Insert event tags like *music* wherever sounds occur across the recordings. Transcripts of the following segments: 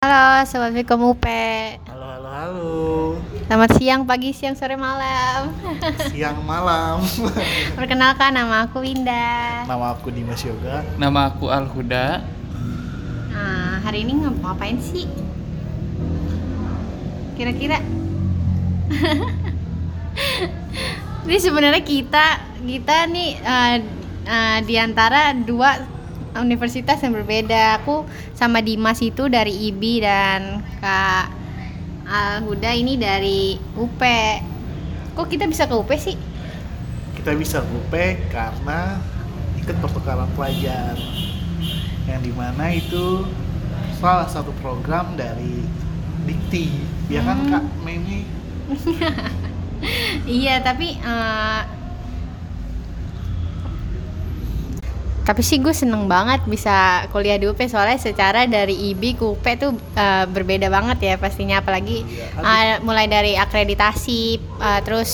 Halo, Assalamualaikum UP Halo, halo, halo. Selamat siang, pagi, siang, sore, malam Siang malam. *laughs* Perkenalkan, nama aku Winda Nama aku Dimas Yoga. Nama aku Al Huda. nah, Hari ini ngap- ngapain sih? Kira-kira *laughs* Ini sebenarnya kita Kita nih eh, eh, Di antara dua universitas yang berbeda Aku sama Dimas itu dari IBI dan Kak Al Huda ini dari UP Kok kita bisa ke UP sih? Kita bisa UP karena ikut pertukaran pelajar. Yang di mana itu salah satu program dari Dikti. Ya kan Hmm. Kak Memi? *laughs* Iya, tapi eh, tapi sih gue seneng banget bisa kuliah di UP soalnya secara dari IB ke UP tuh eh, berbeda banget ya pastinya. Apalagi eh, mulai dari akreditasi eh, terus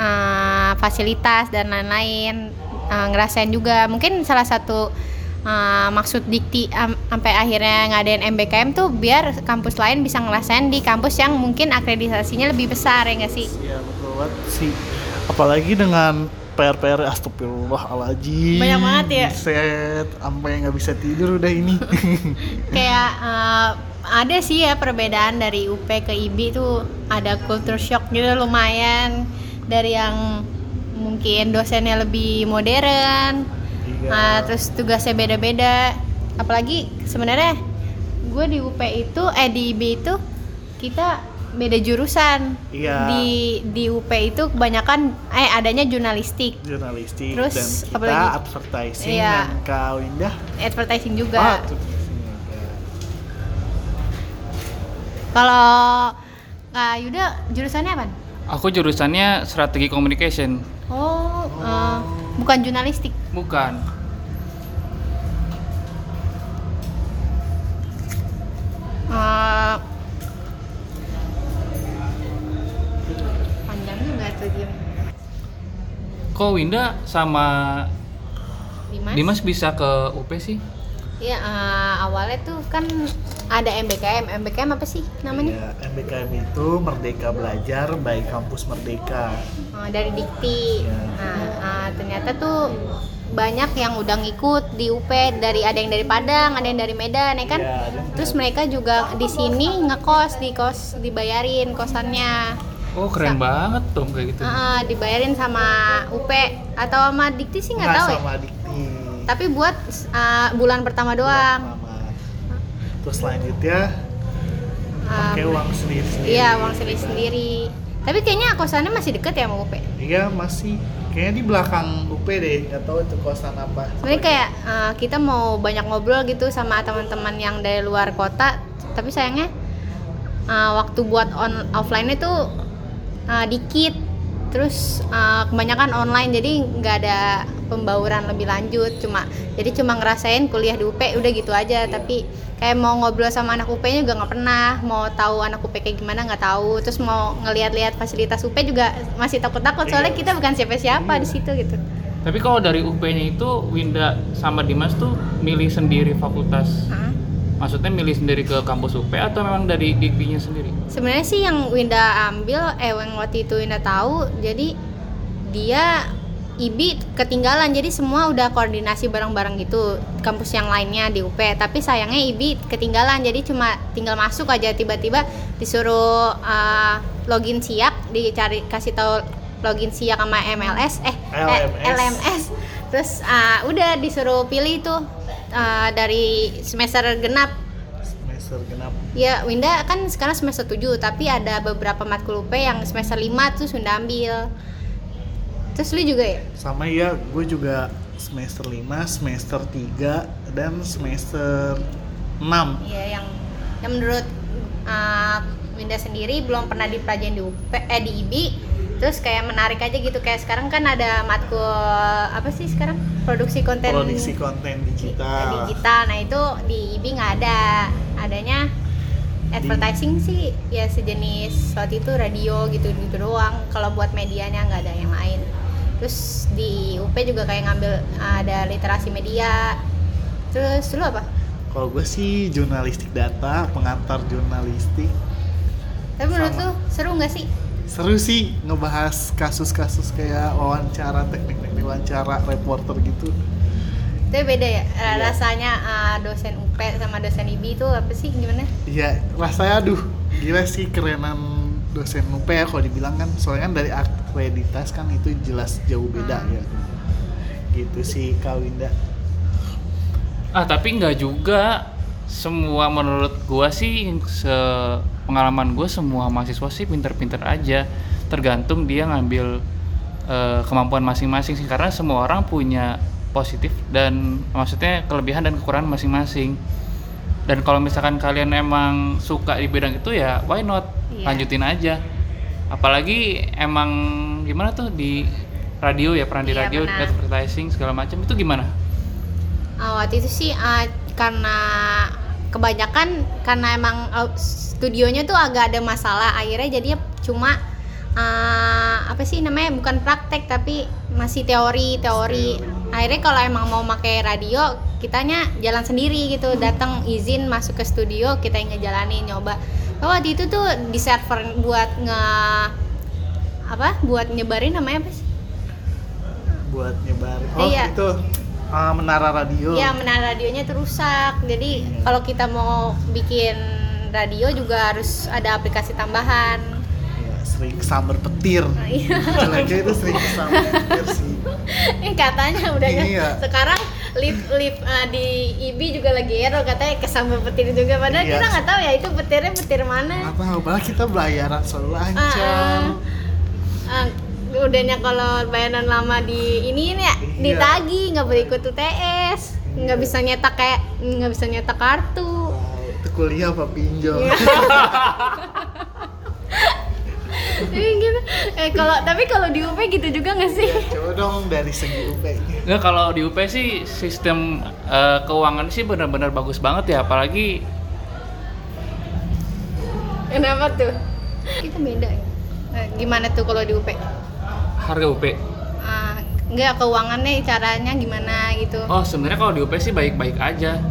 eh, fasilitas dan lain-lain Eh, ngerasain juga. Mungkin salah satu eh, maksud dikti am- sampai akhirnya ngadain MBKM tuh biar kampus lain bisa ngerasain di kampus yang mungkin akreditasinya lebih besar ya nggak sih? Iya betul banget sih. Apalagi dengan PR-PR astagfirullahaladzim Banyak banget ya. Set, sampai nggak bisa tidur udah ini *laughs* kayak eh, ada sih ya perbedaan dari UP ke IB tuh ada culture shock gitu lumayan dari yang mungkin dosennya lebih modern Iya. eh, terus tugasnya beda-beda apalagi sebenarnya gue di UP itu eh di IB itu kita beda jurusan Iya. di di UP itu kebanyakan eh adanya jurnalistik jurnalistik Terus, dan kita apalagi? advertising Iya. dan Kak Windah advertising juga advertising juga. kalau Kak Yuda jurusannya apa? Aku jurusannya strategi communication. Oh, eh, bukan jurnalistik. Bukan. Eh, game. Kok Winda sama Dimas? Dimas bisa ke UP sih? Iya, eh, awalnya tuh kan ada MBKM. MBKM apa sih namanya? Ya, MBKM itu Merdeka Belajar by Kampus Merdeka. Eh, dari Dikti. Iya. Nah, eh, ternyata tuh banyak yang udah ngikut di UP dari ada yang dari Padang, ada yang dari Medan, ya kan? Yang Terus mereka juga di sini ngekos, di kos dibayarin kosannya. Oh keren banget dong kayak gitu. Ah, dibayarin sama UP atau sama Dikti sih nggak tahu ya. sama Dikti. Tapi buat ah, bulan pertama doang. Pertama. Terus selanjutnya Ah, pakai uang sendiri. Iya, uang sendiri sendiri. Tapi kayaknya kosannya masih deket ya sama UP. Iya masih. Kayaknya di belakang UP deh. Gak tahu itu kosan apa. Sebenarnya kayak ah, kita mau banyak ngobrol gitu sama teman-teman yang dari luar kota, tapi sayangnya ah, waktu buat on offline itu ah, dikit. Terus ah, kebanyakan online jadi nggak ada pembauran lebih lanjut cuma jadi cuma ngerasain kuliah di UP udah gitu aja tapi kayak mau ngobrol sama anak UP-nya juga nggak pernah mau tahu anak UP kayak gimana nggak tahu terus mau ngeliat-liat fasilitas UP juga masih takut-takut soalnya Iya. kita bukan siapa-siapa Iya. di situ gitu Tapi kalau dari UP-nya itu Winda sama Dimas tuh milih sendiri fakultas. Hah? Maksudnya milih sendiri ke kampus UP atau memang dari diktinya sendiri? sebenarnya sih yang Winda ambil eh yang waktu itu Winda tahu jadi dia IBI ketinggalan jadi semua udah koordinasi bareng-bareng gitu kampus yang lainnya di UP tapi sayangnya IBI ketinggalan jadi cuma tinggal masuk aja tiba-tiba disuruh uh, login siap dicari kasih tahu login siap sama MLS eh eh, LMS. LMS terus uh, udah disuruh pilih tuh uh, dari semester genap Semester genap. Ya, Winda kan sekarang semester 7, tapi ada beberapa matkul UP yang semester 5 terus Winda ambil. Terus lu juga ya? Sama ya, gue juga semester 5, semester 3, dan semester 6 Iya, yang yang menurut uh, Winda sendiri belum pernah dipelajarin di UP eh di IBI. Terus kayak menarik aja gitu kayak sekarang kan ada matkul apa sih sekarang? Produksi konten Produksi konten digital digital. Nah, itu di IBI nggak ada. Adanya advertising sih ya sejenis waktu itu radio gitu gitu doang. Kalau buat medianya nggak ada yang lain. Terus di UP juga kayak ngambil ada literasi media. Terus lu apa? Kalau gue sih jurnalistik data, pengantar jurnalistik. Tapi menurut lu seru nggak sih? Seru sih ngebahas kasus-kasus kayak wawancara, teknik-teknik wawancara, reporter gitu. Tapi beda ya Iya. rasanya eh, dosen UP sama dosen IB itu apa sih gimana? Iya, rasanya aduh, gila sih kerenan dosen UP ya kalau dibilang kan. Soalnya kan dari akreditas kan itu jelas jauh beda Hmm. ya. Gitu sih Kak Winda. Ah tapi nggak juga. Semua menurut gua sih se pengalaman gua semua mahasiswa sih pinter-pinter aja. Tergantung dia ngambil eh, kemampuan masing-masing sih karena semua orang punya positif dan maksudnya kelebihan dan kekurangan masing-masing. Dan kalau misalkan kalian emang suka di bidang itu ya why not Iya. lanjutin aja. Apalagi emang gimana tuh di radio ya pernah di Iya, radio benar. advertising segala macam itu gimana? Ah, waktu itu sih ah, karena kebanyakan karena emang ah, studionya tuh agak ada masalah akhirnya jadi cuma ah, apa sih namanya bukan praktek tapi masih teori teori. Akhirnya kalau emang mau pakai radio kitanya jalan sendiri gitu datang izin masuk ke studio kita yang ngejalanin nyoba. Oh, waktu itu tuh di server buat nge apa buat nyebarin namanya apa sih? Buat nyebar. Oh, Iya. itu ah, menara radio. Iya, menara radionya tuh rusak. Jadi Iya. kalau kita mau bikin radio juga harus ada aplikasi tambahan. Iya, sering kesambar petir. Iya. Jeleknya itu sering kesambar petir sih. *laughs* Eh katanya udah ya. Iya. Sekarang lift lift uh, di IB juga lagi error katanya kesambar petir juga. Padahal Iya. kita nggak tahu ya itu petirnya petir mana. Apa padahal kita belayaran selalu lancar. Ah, udahnya kalau bayaran lama di ini ya Iya. ditagi nggak boleh ikut UTS nggak bisa nyetak kayak nggak bisa nyetak kartu Wow, itu kuliah apa pinjol? Iya. *laughs* Gitu. Eh kalau tapi kalau di UP gitu juga nggak sih? Coba dong dari segi UP-nya. Nggak kalau di UP sih sistem eh, keuangan sih benar-benar bagus banget ya apalagi Kenapa tuh? Kita beda ya. Eh, gimana tuh kalau di UP? Harga UP. Ah, enggak keuangannya caranya gimana gitu. Oh sebenarnya kalau di UP sih baik-baik aja.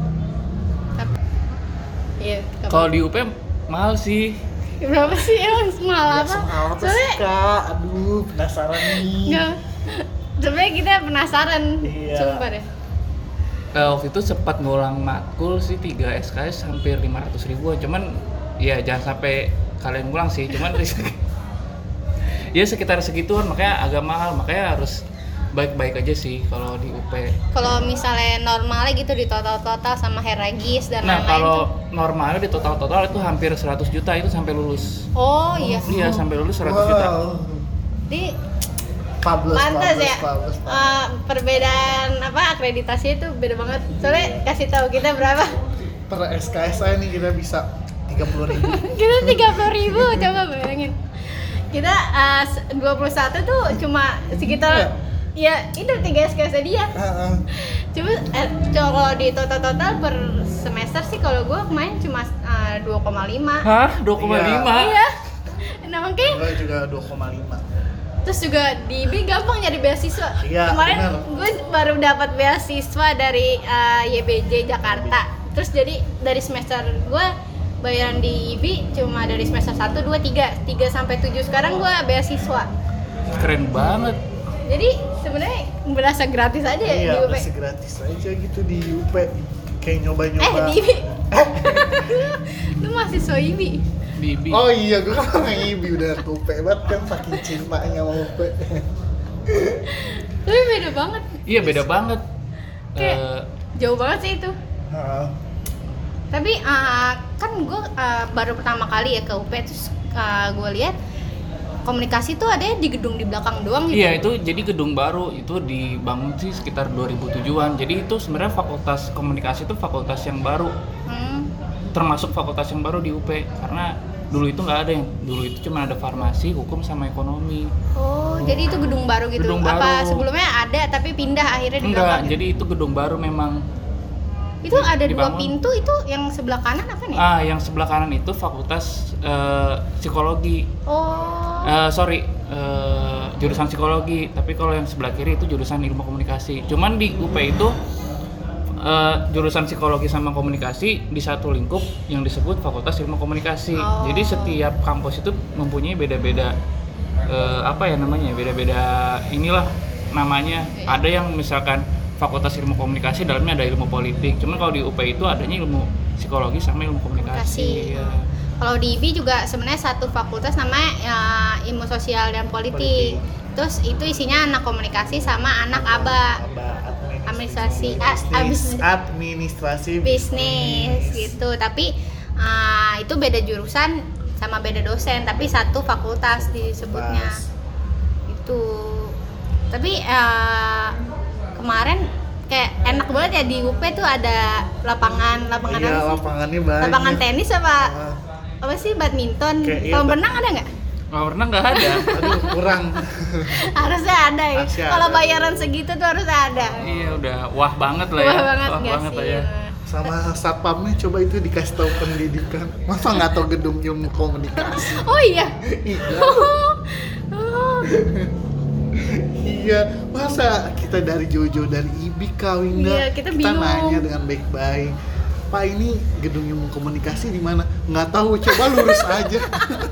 Tapi- Iya. Kalau di UP mahal sih. berapa sih emang mahal apa? Soal apa sih kak? Aduh, penasaran nih. enggak. Sebenarnya kita penasaran. Iya. Sumpah deh. Eh, waktu itu sempat ngulang makul sih 3 SKS hampir 500 ribuan. Cuman ya jangan sampai kalian ngulang sih. Cuman *laughs* ya sekitar segituan makanya agak mahal makanya harus baik-baik aja sih kalau di UP. Kalau misalnya normalnya gitu di total-total sama heragis dan Nah lain-lain kalau tuh. normalnya di total-total itu hampir 100 juta itu sampai lulus. Oh iya. Iya sampai lulus 100 juta. Wow. Di Fabulous, pantas ya fabulous, fabulous. Eh, perbedaan apa akreditasi itu beda banget soalnya kasih tahu kita berapa per SKS saya nih kita bisa 30 ribu *laughs* kita tiga puluh ribu coba bayangin kita eh, s- 21 tuh cuma sekitar ya itu tiga SKS dia cuma eh, kalau di total total per semester sih kalau gue kemarin cuma eh, 2,5 Hah? 2,5? iya. Nah makanya gue juga 2,5 terus juga di IB gampang nyari beasiswa. Iya, kemarin gue baru dapat beasiswa dari eh, YBJ Jakarta. Terus jadi dari semester gue bayaran di IB cuma dari semester 1, 2, 3 3 sampai 7 sekarang gue beasiswa. Keren banget. jadi sebenarnya berasa gratis aja ya iya di UP masih gratis aja gitu di UP kayak nyoba-nyoba. Eh di IB *laughs* lu mahasiswa IB Bibi. oh iya gue kan orang ibi udah ke UP banget kan saking cintanya sama UP tapi beda banget. Iya beda banget. Kayak- Eh, jauh banget sih itu. Heeh. tapi uh, kan gue uh, baru pertama kali ya ke UP terus uh, gue lihat komunikasi tuh ada di gedung di belakang doang gitu Iya itu jadi gedung baru itu dibangun sih sekitar 2007-an. Jadi itu sebenarnya fakultas komunikasi itu fakultas yang baru, Hmm. termasuk fakultas yang baru di UP karena dulu itu nggak ada yang dulu itu cuma ada farmasi, hukum sama ekonomi. oh jadi itu gedung baru gitu Gedung apa baru. sebelumnya ada tapi pindah akhirnya di Enggak, belakang gitu? jadi itu gedung baru memang. Itu ada dua dibangun. pintu itu yang sebelah kanan apa nih Ah, yang sebelah kanan itu fakultas eh, psikologi. oh Eh, sorry, eh, jurusan psikologi. Tapi kalau yang sebelah kiri itu jurusan ilmu komunikasi. Cuman di UP itu eh, jurusan psikologi sama komunikasi di satu lingkup yang disebut Fakultas Ilmu Komunikasi. Oh. Jadi setiap kampus itu mempunyai beda-beda eh, apa ya namanya? Beda-beda inilah namanya. Ada yang misalkan Fakultas Ilmu Komunikasi dalamnya ada ilmu politik. Cuman kalau di UP itu adanya ilmu psikologi sama ilmu komunikasi. Komunikasi. ya. Kalau di IB juga sebenarnya satu fakultas namanya ya, ilmu sosial dan politik. Politik. Terus itu isinya anak komunikasi sama anak aba Aba Administrasi, ah, Bisnis, abis- administrasi bisnis gitu. Tapi ah, itu beda jurusan sama beda dosen, tapi satu fakultas disebutnya. Pas. Itu. Tapi eh, kemarin kayak enak banget ya di UP tuh ada lapangan lapangan Iya, apa sih? lapangannya banyak. lapangan tenis apa Ah, apa sih badminton iya, kolam ba- renang ada nggak Nggak pernah nggak ada. Aduh, kurang. *laughs* harusnya ada ya kalau bayaran segitu tuh harusnya ada iya udah wah banget lah ya. wah banget wah nggak banget sih lah ya. Sama satpamnya coba itu dikasih tahu pendidikan. Masa nggak tahu gedung ilmu komunikasi? *laughs* oh iya iya. *laughs* Oh. Iya, masa kita dari Jojo dari Ibi kawin Iya, kita bingung. nanya dengan baik-baik. Pak ini gedung ilmu komunikasi di mana? Nggak tahu, coba lurus aja.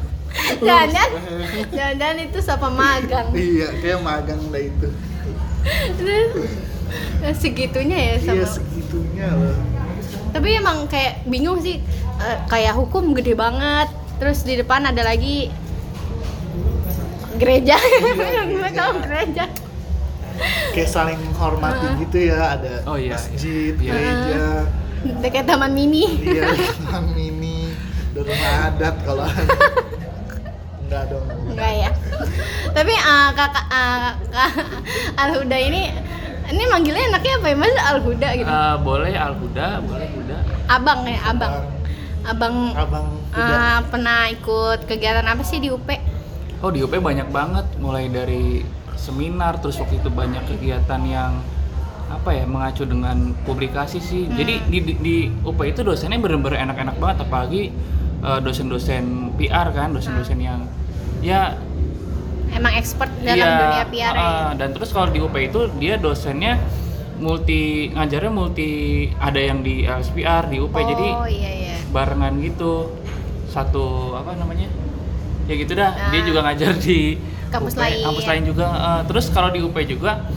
*laughs* jangan jangan itu siapa magang iya, kayak magang lah itu. segitunya ya sama Iya segitunya loh. tapi emang kayak bingung sih Eh, kayak hukum gede banget terus di depan ada lagi gereja *laughs* gue tahu gereja Kayak saling menghormati Heeh. gitu ya, ada Oh, iya, masjid, iya. gereja, dekat taman mini. Iya, taman mini, ada rumah adat kalau. Enggak dong. enggak ya. Tapi ah, kakak ah, kak Alhuda ini ini manggilnya enaknya apa ya? Mas Alhuda gitu? Eh, boleh Al-Huda, boleh Huda. abang ya abang. abang. Abang udah ah, pernah ikut kegiatan apa sih di UP Oh di UP banyak banget, mulai dari seminar, terus waktu itu banyak kegiatan yang apa ya mengacu dengan publikasi sih. Hmm. Jadi di, di, di UP itu dosennya bener-bener enak-enak banget, apalagi eh, dosen-dosen PR kan, dosen-dosen yang ya emang expert dalam iya, dunia PR ya ah, dan terus kalau di UP itu dia dosennya multi ngajarnya multi ada yang di LSPR di UP jadi oh iya iya barengan gitu satu apa namanya ya gitu dah dia Ah. juga ngajar di UP, Kampus lain. kampus lain juga Eh, terus kalau di UP juga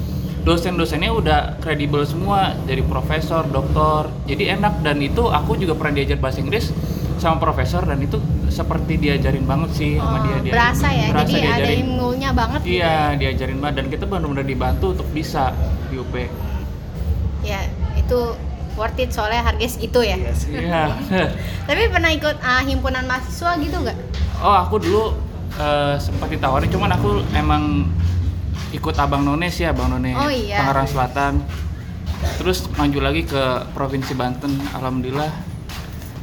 dosen-dosennya udah kredibel semua dari profesor doktor jadi enak dan itu aku juga pernah diajar bahasa Inggris sama profesor dan itu seperti diajarin banget sih sama Oh, dia dia berasa ya berasa jadi ada diajarin. ilmunya banget gitu iya ya. diajarin banget dan kita benar-benar dibantu untuk bisa di UP ya itu worth it soalnya harga segitu ya Iya sih. iya *laughs* tapi pernah ikut ah, himpunan mahasiswa gitu nggak Oh aku dulu eh, sempat ditawarin, cuman aku emang ikut abang None sih, abang None Oh, iya. Tangerang Selatan. Terus maju lagi ke provinsi Banten, alhamdulillah.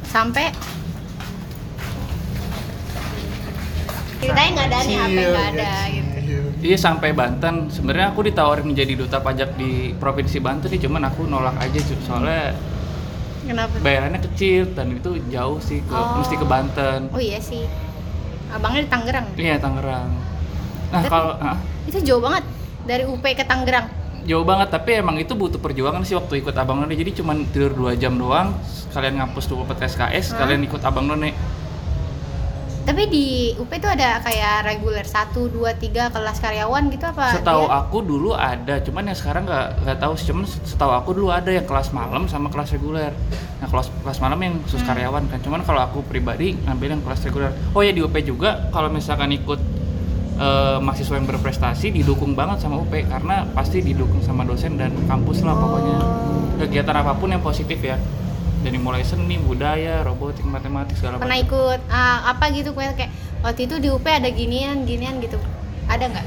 sampai ceritanya nggak ada nih apa yang nggak ada Iya, gitu iya. Iya sampai Banten. Sebenarnya aku ditawarin menjadi duta pajak di provinsi Banten nih, cuman aku nolak aja soalnya kenapa bayarannya kecil dan itu jauh sih ke Oh. mesti ke Banten. oh iya sih abangnya di Tangerang. Iya Tangerang. Nah Tapi- kalau ah, itu jauh banget dari UP ke Tangerang. Jauh banget tapi emang itu butuh perjuangan sih waktu ikut abang none. Jadi cuman tidur dua jam doang kalian ngapus 24 SKS Hah? kalian ikut abang none tapi di UP itu ada kayak reguler 1, 2, 3 kelas karyawan gitu apa? Setahu dia? aku dulu ada cuman yang sekarang nggak nggak tahu sih. Cuman setahu aku dulu ada yang kelas malam sama kelas reguler. Nah kelas kelas malam yang khusus Hmm. karyawan kan. Cuman kalau aku pribadi ngambil yang kelas reguler. Oh ya di UP juga kalau misalkan ikut eh, mahasiswa yang berprestasi didukung banget sama UP karena pasti didukung sama dosen dan kampus lah pokoknya. Oh. kegiatan apa pun yang positif ya dari mulai seni budaya robotik matematik segala pernah macam. ikut ah, apa gitu kayak kayak waktu itu di UP ada ginian ginian gitu. Ada nggak?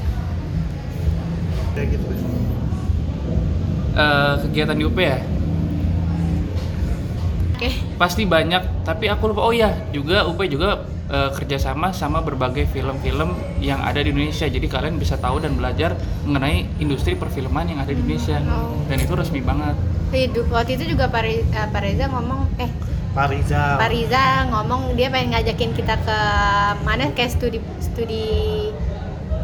Kayak gitu. Eh, kegiatan di UP ya? Oke. Pasti banyak tapi aku lupa. Oh ya juga UP juga eh, kerjasama sama berbagai film-film yang ada di Indonesia. Jadi kalian bisa tahu dan belajar mengenai industri perfilman yang ada di Indonesia. Oh. dan itu resmi banget Hidup waktu itu juga Pak eh, Pak Reza ngomong eh Pak Rizal. Pak Riza ngomong dia pengen ngajakin kita ke mana kayak studi studi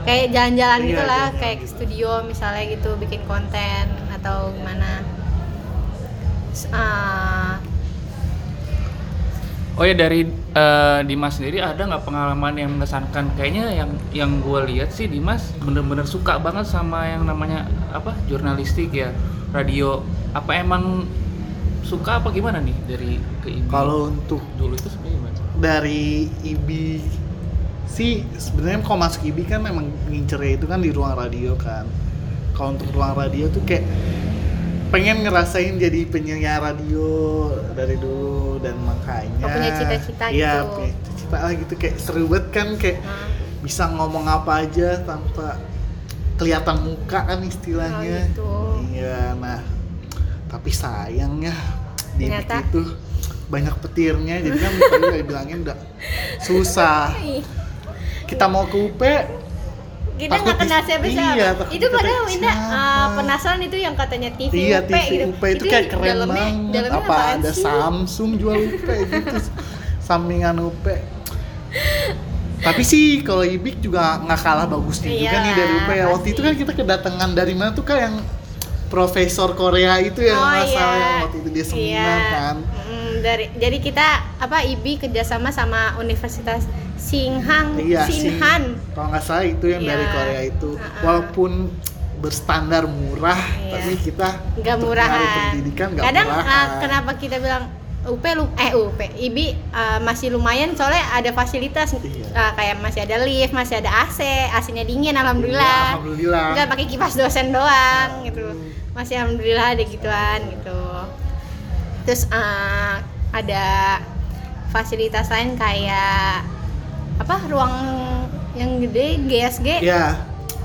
kayak jalan-jalan Iya, gitu lah jalan-jalan kayak ke gitu. studio misalnya gitu bikin konten atau gimana ah, Oh ya dari eh, Dimas sendiri ada nggak pengalaman yang mengesankan? Kayaknya yang yang gue lihat sih Dimas bener-bener suka banget sama yang namanya apa jurnalistik ya radio. Apa emang suka apa gimana nih dari ke IBI? Kalau untuk dulu itu sebenarnya gimana? dari IBI sih sebenarnya kalau masuk IBI kan memang ngincernya itu kan di ruang radio kan. Kalau untuk ruang radio tuh kayak pengen ngerasain jadi penyiar radio dari dulu dan makanya Oh, punya cita-cita iya, gitu. punya cita-cita lah gitu kayak seru banget kan kayak ah, bisa ngomong apa aja tanpa kelihatan muka kan istilahnya. Oh, gitu. Iya, nah tapi sayangnya di Ternyata. itu banyak petirnya jadi kan tadi udah bilangin udah susah. ih, Kita mau ke UP kita nggak kenal dis- siapa siapa iya, itu padahal Winda siapa. ah, penasaran itu yang katanya TV Iya UP TV gitu UP itu kayak keren dalamnya, banget. dalamnya Apa ada sih? Samsung jual UP *laughs* gitu, sampingan UP. Tapi sih kalau Ibik juga nggak kalah bagusnya juga Iya, nih dari UP ya. Waktu itu kan kita kedatangan dari mana tuh kak yang Profesor Korea itu yang oh masalah iya waktu itu dia seminar iya. kan. Mm, dari jadi kita apa IBI kerjasama sama Universitas Singhang Iya. Sinhan Kalau nggak salah itu yang dari Iya. Korea itu. Uh-uh. Walaupun berstandar murah, Iya. tapi kita nggak murahan pendidikan nggak kadang murahan. ah, kenapa kita bilang UP lu eh UP IBI ah, masih lumayan soalnya ada fasilitas. Iya. Ah, kayak masih ada lift masih ada AC AC-nya dingin Iya, alhamdulillah. alhamdulillah. nggak pakai kipas dosen doang gitu. Masih alhamdulillah ada gituan gitu. Terus ah, ada fasilitas lain kayak apa ruang yang gede GSG Ya,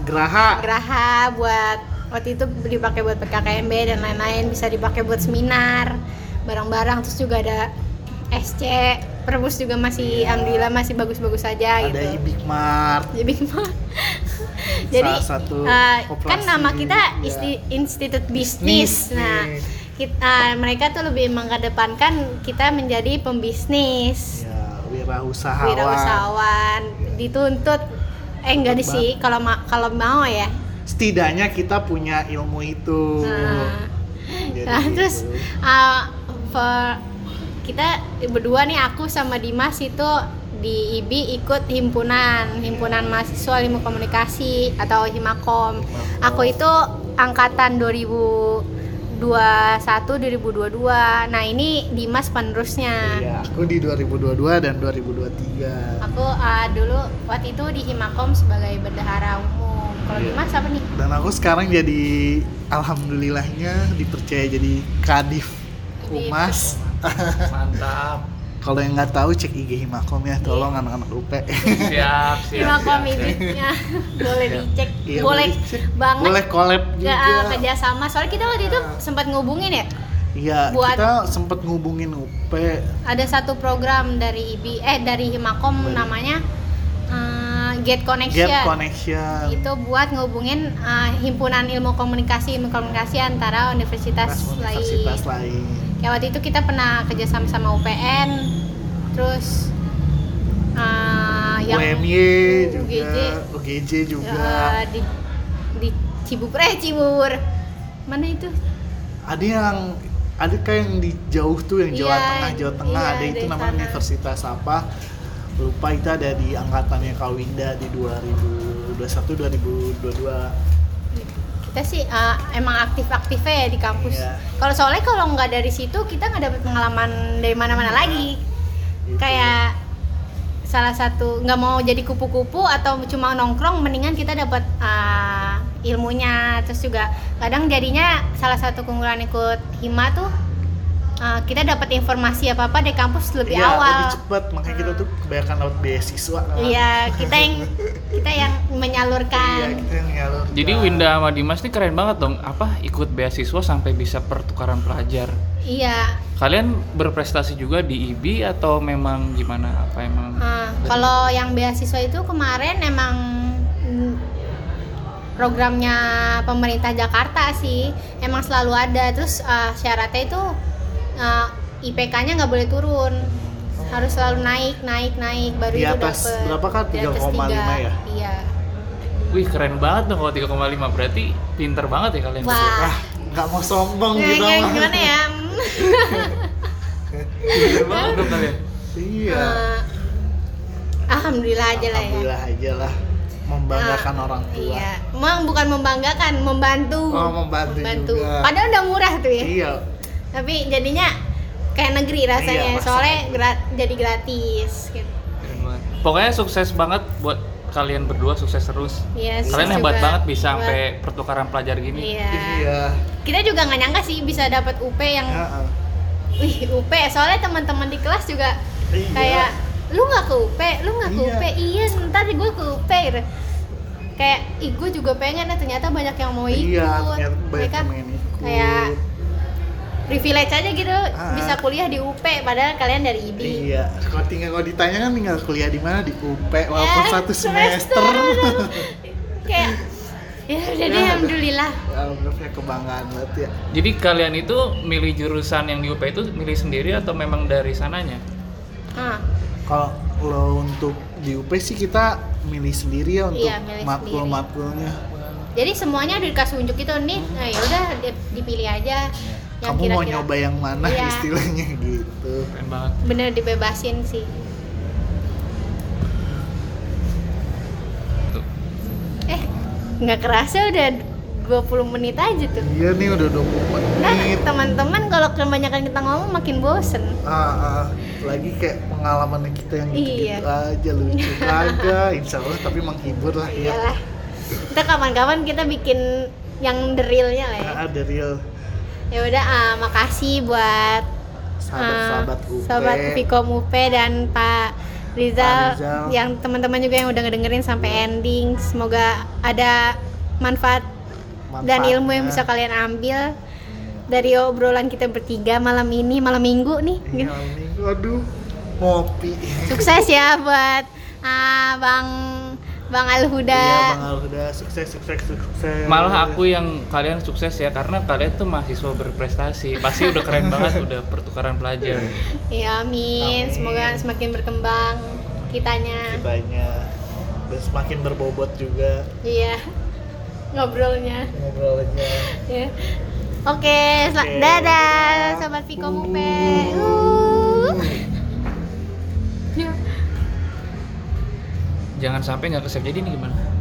Geraha. Geraha buat waktu itu dipakai buat PKKMB dan lain-lain bisa dipakai buat seminar barang-barang terus juga ada SC Perpus juga masih alhamdulillah masih bagus-bagus saja Ada gitu. Ibik Mart. jadi *laughs* jadi Salah satu eh, koperasi, kan nama kita isti- Institut Bisnis, Bisnis. Nah kita mereka tuh lebih mengedepankan kita menjadi pembisnis. Ya, wirausahawan. wirausahawan. Dituntut. Eh enggak Tuntut sih kalau ma- kalau mau ya. Setidaknya kita punya ilmu itu. Nah, Jadi nah, gitu. terus uh, for- kita berdua nih aku sama Dimas itu di IBI ikut himpunan himpunan mahasiswa ilmu komunikasi atau Himakom. Aku itu angkatan 2021 2022. Nah, ini Dimas penerusnya. Iya, aku di 2022 dan 2023. Aku uh, dulu waktu itu di Himakom sebagai bendahara umum. Kalau Iya. Dimas apa nih? Dan aku sekarang jadi alhamdulillahnya dipercaya jadi kadif Kadif. Humas. Mantap. Kalau yang nggak tahu cek IG Himakom ya, tolong anak-anak UP. Siap, siap. Himakom siap, *laughs* siap. ibitnya boleh dicek, Iya, boleh dicek. banget. Boleh collab Ya, ah, juga. kerjasama soalnya kita waktu itu sempat ngubungin ya Iya, buat- kita sempet ngubungin UP. ada satu program dari IBI eh dari Himakom Dari- namanya eh, Get Connection Get Connection. itu buat ngehubungin eh, himpunan ilmu komunikasi ilmu komunikasi antara universitas, Universitas lain lain. ya waktu itu kita pernah kerjasama sama UPN terus eh, yang UMY juga, UGJ. UGJ juga. eh, di di Cibubur eh Cibubur mana itu Ada yang ada kayak yang di jauh tuh yang Jawa Iya, Tengah, Jawa Tengah iya, ada itu namanya sana. universitas apa? Lupa itu ada di angkatannya Kawinda di 2021 2022. kita sih eh, emang aktif-aktifnya ya di kampus. Iya. Kalau soalnya kalau nggak dari situ kita nggak dapet pengalaman dari mana-mana lagi. Gitu. Kayak salah satu nggak mau jadi kupu-kupu atau cuma nongkrong, mendingan kita dapat eh, ilmunya. Terus juga kadang jadinya salah satu keunggulan ikut hima tuh eh, kita dapat informasi apa apa dari kampus lebih Iya, awal. lebih cepat makanya kita tuh kebanyakan lewat beasiswa. kan. Iya, kita yang kita yang Iya, menyalurkan. kita yang nyalur. Jadi Winda sama Dimas ini keren banget dong. Apa ikut beasiswa sampai bisa pertukaran pelajar. Iya, Kalian berprestasi juga di IBI atau memang gimana? Apa emang? Nah, kalau yang beasiswa itu kemarin emang programnya pemerintah Jakarta sih emang selalu ada terus uh, syaratnya itu uh, IPK-nya nggak boleh turun harus selalu naik naik naik baru Di itu atas dapet. berapa kan? Di atas 3,5 tiga. ya? iya Wih keren banget dong kalau 3,5 berarti pinter banget ya kalian. Wah. Ah, nggak mau sombong Nah, gitu kayak mah. gimana ya *laughs* Bener banget dong kalian. iya Eh, alhamdulillah aja lah ya. alhamdulillah aja lah membanggakan Ah, orang tua Iya, emang bukan membanggakan, membantu. Oh, membantu juga. Padahal udah murah tuh ya. iya Tapi jadinya kayak negeri rasanya, Iya, soalnya gra- jadi gratis. Gitu. Pokoknya sukses banget buat kalian berdua sukses terus. Iya, Kalian hebat juga banget bisa buat- sampai pertukaran pelajar gini. Iya. iya Kita juga nggak nyangka sih bisa dapat UP yang, Heeh. wih UP. Soalnya teman-teman di kelas juga Iya. kayak lu nggak ke UP, lu nggak ke Iya. UP, iya ntar gue ke UP. gitu. Kayak, ih gue juga pengen ya ternyata banyak yang mau ikut. iya ternyata banyak Mereka yang ikut kayak privilege aja gitu Ah. bisa kuliah di UP padahal kalian dari IB. Iya, kalau tinggal kalau ditanya kan tinggal kuliah di mana di UP walaupun Eh, satu semester. *laughs* Kayak ya udah deh Ya, alhamdulillah. Alhamdulillah kebanggaan banget ya. Jadi kalian itu milih jurusan yang di UP itu milih sendiri atau memang dari sananya? Ah, Kalau lo untuk di UP sih kita milih sendiri ya untuk Iya, matkul-matkulnya. jadi semuanya udah dikasih unjuk itu nih. Nah, ya udah di- dipilih aja yang Kamu mau kira-kira nyoba yang mana Iya. istilahnya gitu. Keren banget. bener dibebasin sih. Tuh. Eh, nggak kerasa udah 20 menit aja tuh. Iya nih udah 20 Nah, menit. teman-teman kalau kebanyakan kita ngomong makin bosen. Ah, ah, lagi kayak pengalaman kita yang gitu, Iya. aja lucu *laughs* kagak, insya Allah tapi menghibur lah ya. Iyalah. Kita kapan-kapan kita bikin yang the realnya lah ya. Ah, ada real Ya udah, ah, makasih buat sahabat-sahabat ah, UP. sobat Vkom UP dan Pak Rizal, Pak Rizal. yang teman-teman juga yang udah ngedengerin sampai ending. Semoga ada manfaat dan ilmu yang bisa kalian ambil dari obrolan kita bertiga malam ini, malam minggu nih. Iya, minggu, aduh, ngopi. Sukses ya buat ah, Bang Bang Alhuda. Iya, Bang Alhuda, sukses, sukses, sukses. Malah aku yang kalian sukses ya karena kalian tuh mahasiswa berprestasi. Pasti udah keren banget udah pertukaran pelajar. Ya amin. Amin. Semoga semakin berkembang kitanya. Kitanya dan semakin berbobot juga Iya. Ngobrolnya. ngobrolnya. Ya. Oke, sel- Oke, dadah sobat Viko Mupe. Uh. Uh. Jangan sampai nggak kesep jadi nih gimana?